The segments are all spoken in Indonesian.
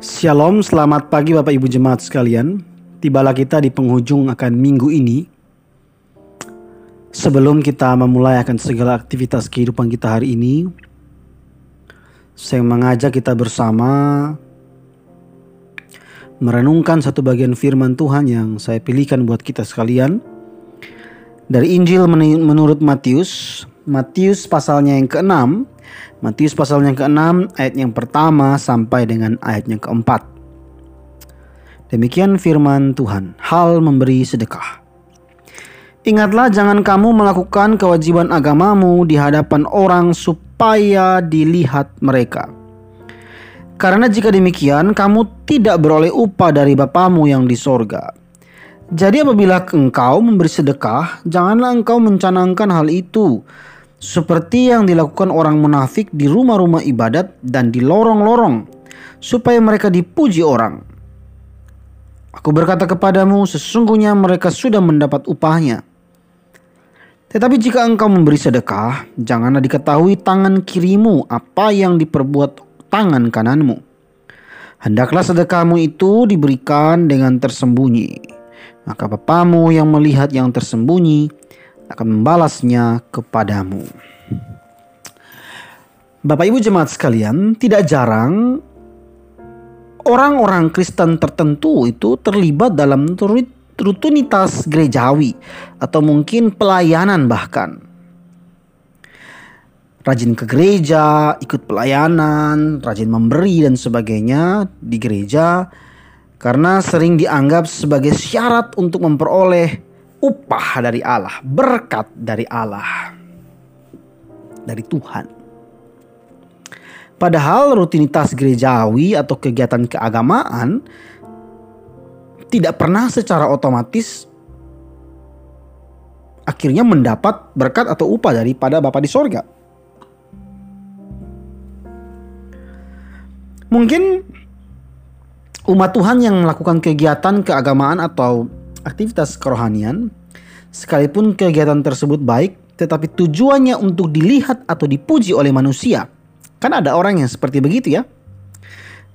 Shalom, selamat pagi Bapak Ibu Jemaat sekalian. Tibalah kita di penghujung akan minggu ini. Sebelum kita memulai akan segala aktivitas kehidupan kita hari ini, saya mengajak kita bersama merenungkan satu bagian firman Tuhan yang saya pilihkan buat kita sekalian. Dari Injil menurut Matius, Matius pasalnya yang ke-6 Matius pasal yang ke-6 ayat yang pertama sampai dengan ayat yang keempat. Demikian firman Tuhan, hal memberi sedekah. Ingatlah jangan kamu melakukan kewajiban agamamu di hadapan orang supaya dilihat mereka. Karena jika demikian kamu tidak beroleh upah dari Bapamu yang di sorga. Jadi apabila engkau memberi sedekah, janganlah engkau mencanangkan hal itu seperti yang dilakukan orang munafik di rumah-rumah ibadat dan di lorong-lorong, supaya mereka dipuji orang. Aku berkata kepadamu, sesungguhnya mereka sudah mendapat upahnya. Tetapi jika engkau memberi sedekah, janganlah diketahui tangan kirimu apa yang diperbuat tangan kananmu. Hendaklah sedekahmu itu diberikan dengan tersembunyi. Maka Bapamu yang melihat yang tersembunyi akan membalasnya kepadamu. Bapak Ibu jemaat sekalian, tidak jarang orang-orang Kristen tertentu itu terlibat dalam rutinitas gerejawi atau mungkin pelayanan bahkan. Rajin ke gereja, ikut pelayanan, rajin memberi dan sebagainya di gereja karena sering dianggap sebagai syarat untuk memperoleh upah dari Allah, berkat dari Allah, dari Tuhan. Padahal rutinitas gerejawi atau kegiatan keagamaan tidak pernah secara otomatis akhirnya mendapat berkat atau upah daripada Bapa di sorga. Mungkin umat Tuhan yang melakukan kegiatan keagamaan atau aktivitas kerohanian, sekalipun kegiatan tersebut baik, tetapi tujuannya untuk dilihat atau dipuji oleh manusia. Kan ada orang yang seperti begitu ya.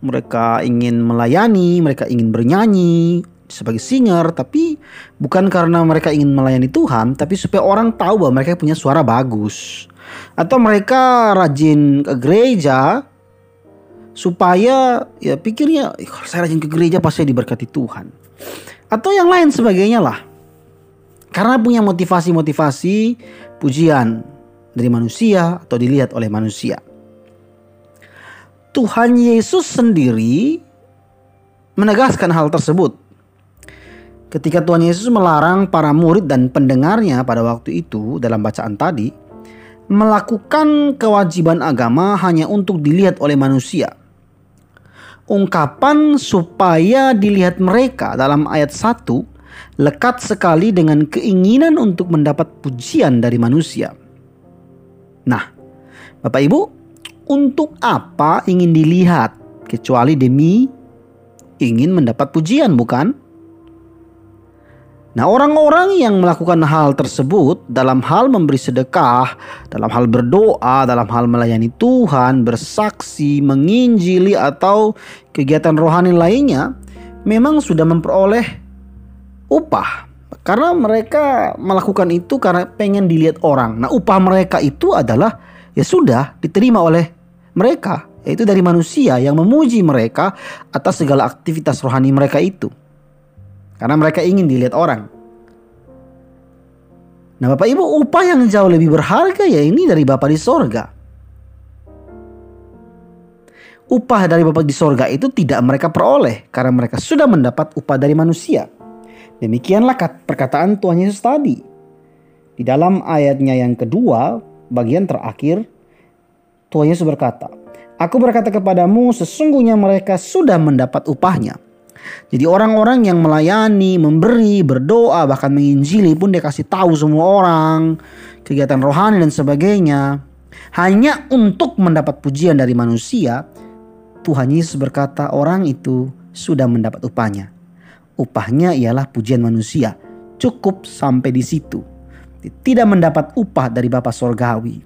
Mereka ingin melayani, mereka ingin bernyanyi sebagai singer, tapi bukan karena mereka ingin melayani Tuhan, tapi supaya orang tahu bahwa mereka punya suara bagus. Atau mereka rajin ke gereja supaya ya pikirnya kalau saya rajin ke gereja pasti diberkati Tuhan atau yang lain sebagainya lah. Karena punya motivasi-motivasi pujian dari manusia atau dilihat oleh manusia. Tuhan Yesus sendiri menegaskan hal tersebut. Ketika Tuhan Yesus melarang para murid dan pendengarnya pada waktu itu dalam bacaan tadi melakukan kewajiban agama hanya untuk dilihat oleh manusia ungkapan supaya dilihat mereka dalam ayat 1 lekat sekali dengan keinginan untuk mendapat pujian dari manusia. Nah, Bapak Ibu, untuk apa ingin dilihat kecuali demi ingin mendapat pujian, bukan? Nah, orang-orang yang melakukan hal tersebut dalam hal memberi sedekah, dalam hal berdoa, dalam hal melayani Tuhan, bersaksi, menginjili atau kegiatan rohani lainnya memang sudah memperoleh upah. Karena mereka melakukan itu karena pengen dilihat orang. Nah, upah mereka itu adalah ya sudah diterima oleh mereka, yaitu dari manusia yang memuji mereka atas segala aktivitas rohani mereka itu. Karena mereka ingin dilihat orang. Nah Bapak Ibu upah yang jauh lebih berharga ya ini dari Bapak di sorga. Upah dari Bapak di sorga itu tidak mereka peroleh karena mereka sudah mendapat upah dari manusia. Demikianlah perkataan Tuhan Yesus tadi. Di dalam ayatnya yang kedua, bagian terakhir, Tuhan Yesus berkata, Aku berkata kepadamu, sesungguhnya mereka sudah mendapat upahnya. Jadi orang-orang yang melayani, memberi, berdoa, bahkan menginjili pun dia kasih tahu semua orang kegiatan rohani dan sebagainya. Hanya untuk mendapat pujian dari manusia, Tuhan Yesus berkata orang itu sudah mendapat upahnya. Upahnya ialah pujian manusia. Cukup sampai di situ. Tidak mendapat upah dari Bapa Sorgawi.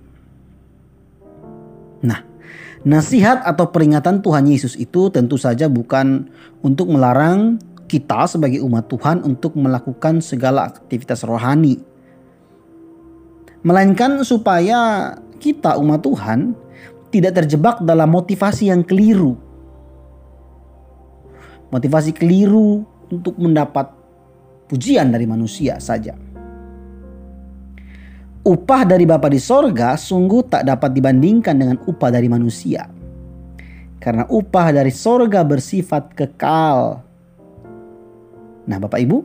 Nah, Nasihat atau peringatan Tuhan Yesus itu tentu saja bukan untuk melarang kita sebagai umat Tuhan untuk melakukan segala aktivitas rohani. Melainkan supaya kita umat Tuhan tidak terjebak dalam motivasi yang keliru. Motivasi keliru untuk mendapat pujian dari manusia saja. Upah dari Bapa di sorga sungguh tak dapat dibandingkan dengan upah dari manusia. Karena upah dari sorga bersifat kekal. Nah Bapak Ibu,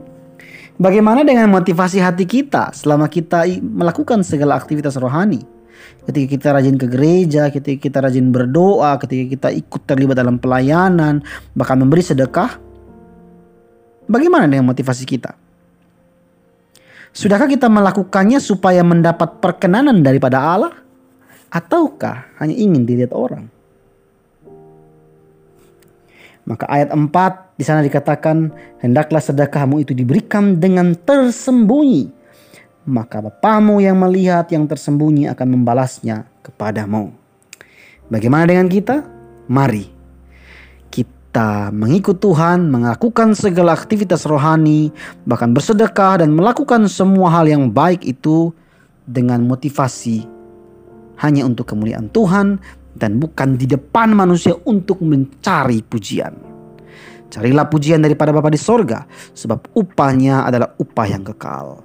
bagaimana dengan motivasi hati kita selama kita melakukan segala aktivitas rohani? Ketika kita rajin ke gereja, ketika kita rajin berdoa, ketika kita ikut terlibat dalam pelayanan, bahkan memberi sedekah, bagaimana dengan motivasi kita? Sudahkah kita melakukannya supaya mendapat perkenanan daripada Allah? Ataukah hanya ingin dilihat orang? Maka ayat 4 di sana dikatakan, hendaklah sedekahmu itu diberikan dengan tersembunyi. Maka Bapamu yang melihat yang tersembunyi akan membalasnya kepadamu. Bagaimana dengan kita? Mari kita mengikut Tuhan, melakukan segala aktivitas rohani, bahkan bersedekah dan melakukan semua hal yang baik itu dengan motivasi hanya untuk kemuliaan Tuhan dan bukan di depan manusia untuk mencari pujian. Carilah pujian daripada Bapa di sorga, sebab upahnya adalah upah yang kekal.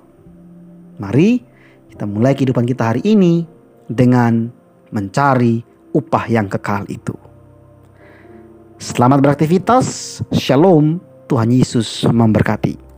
Mari kita mulai kehidupan kita hari ini dengan mencari upah yang kekal itu. Selamat beraktivitas. Shalom. Tuhan Yesus memberkati.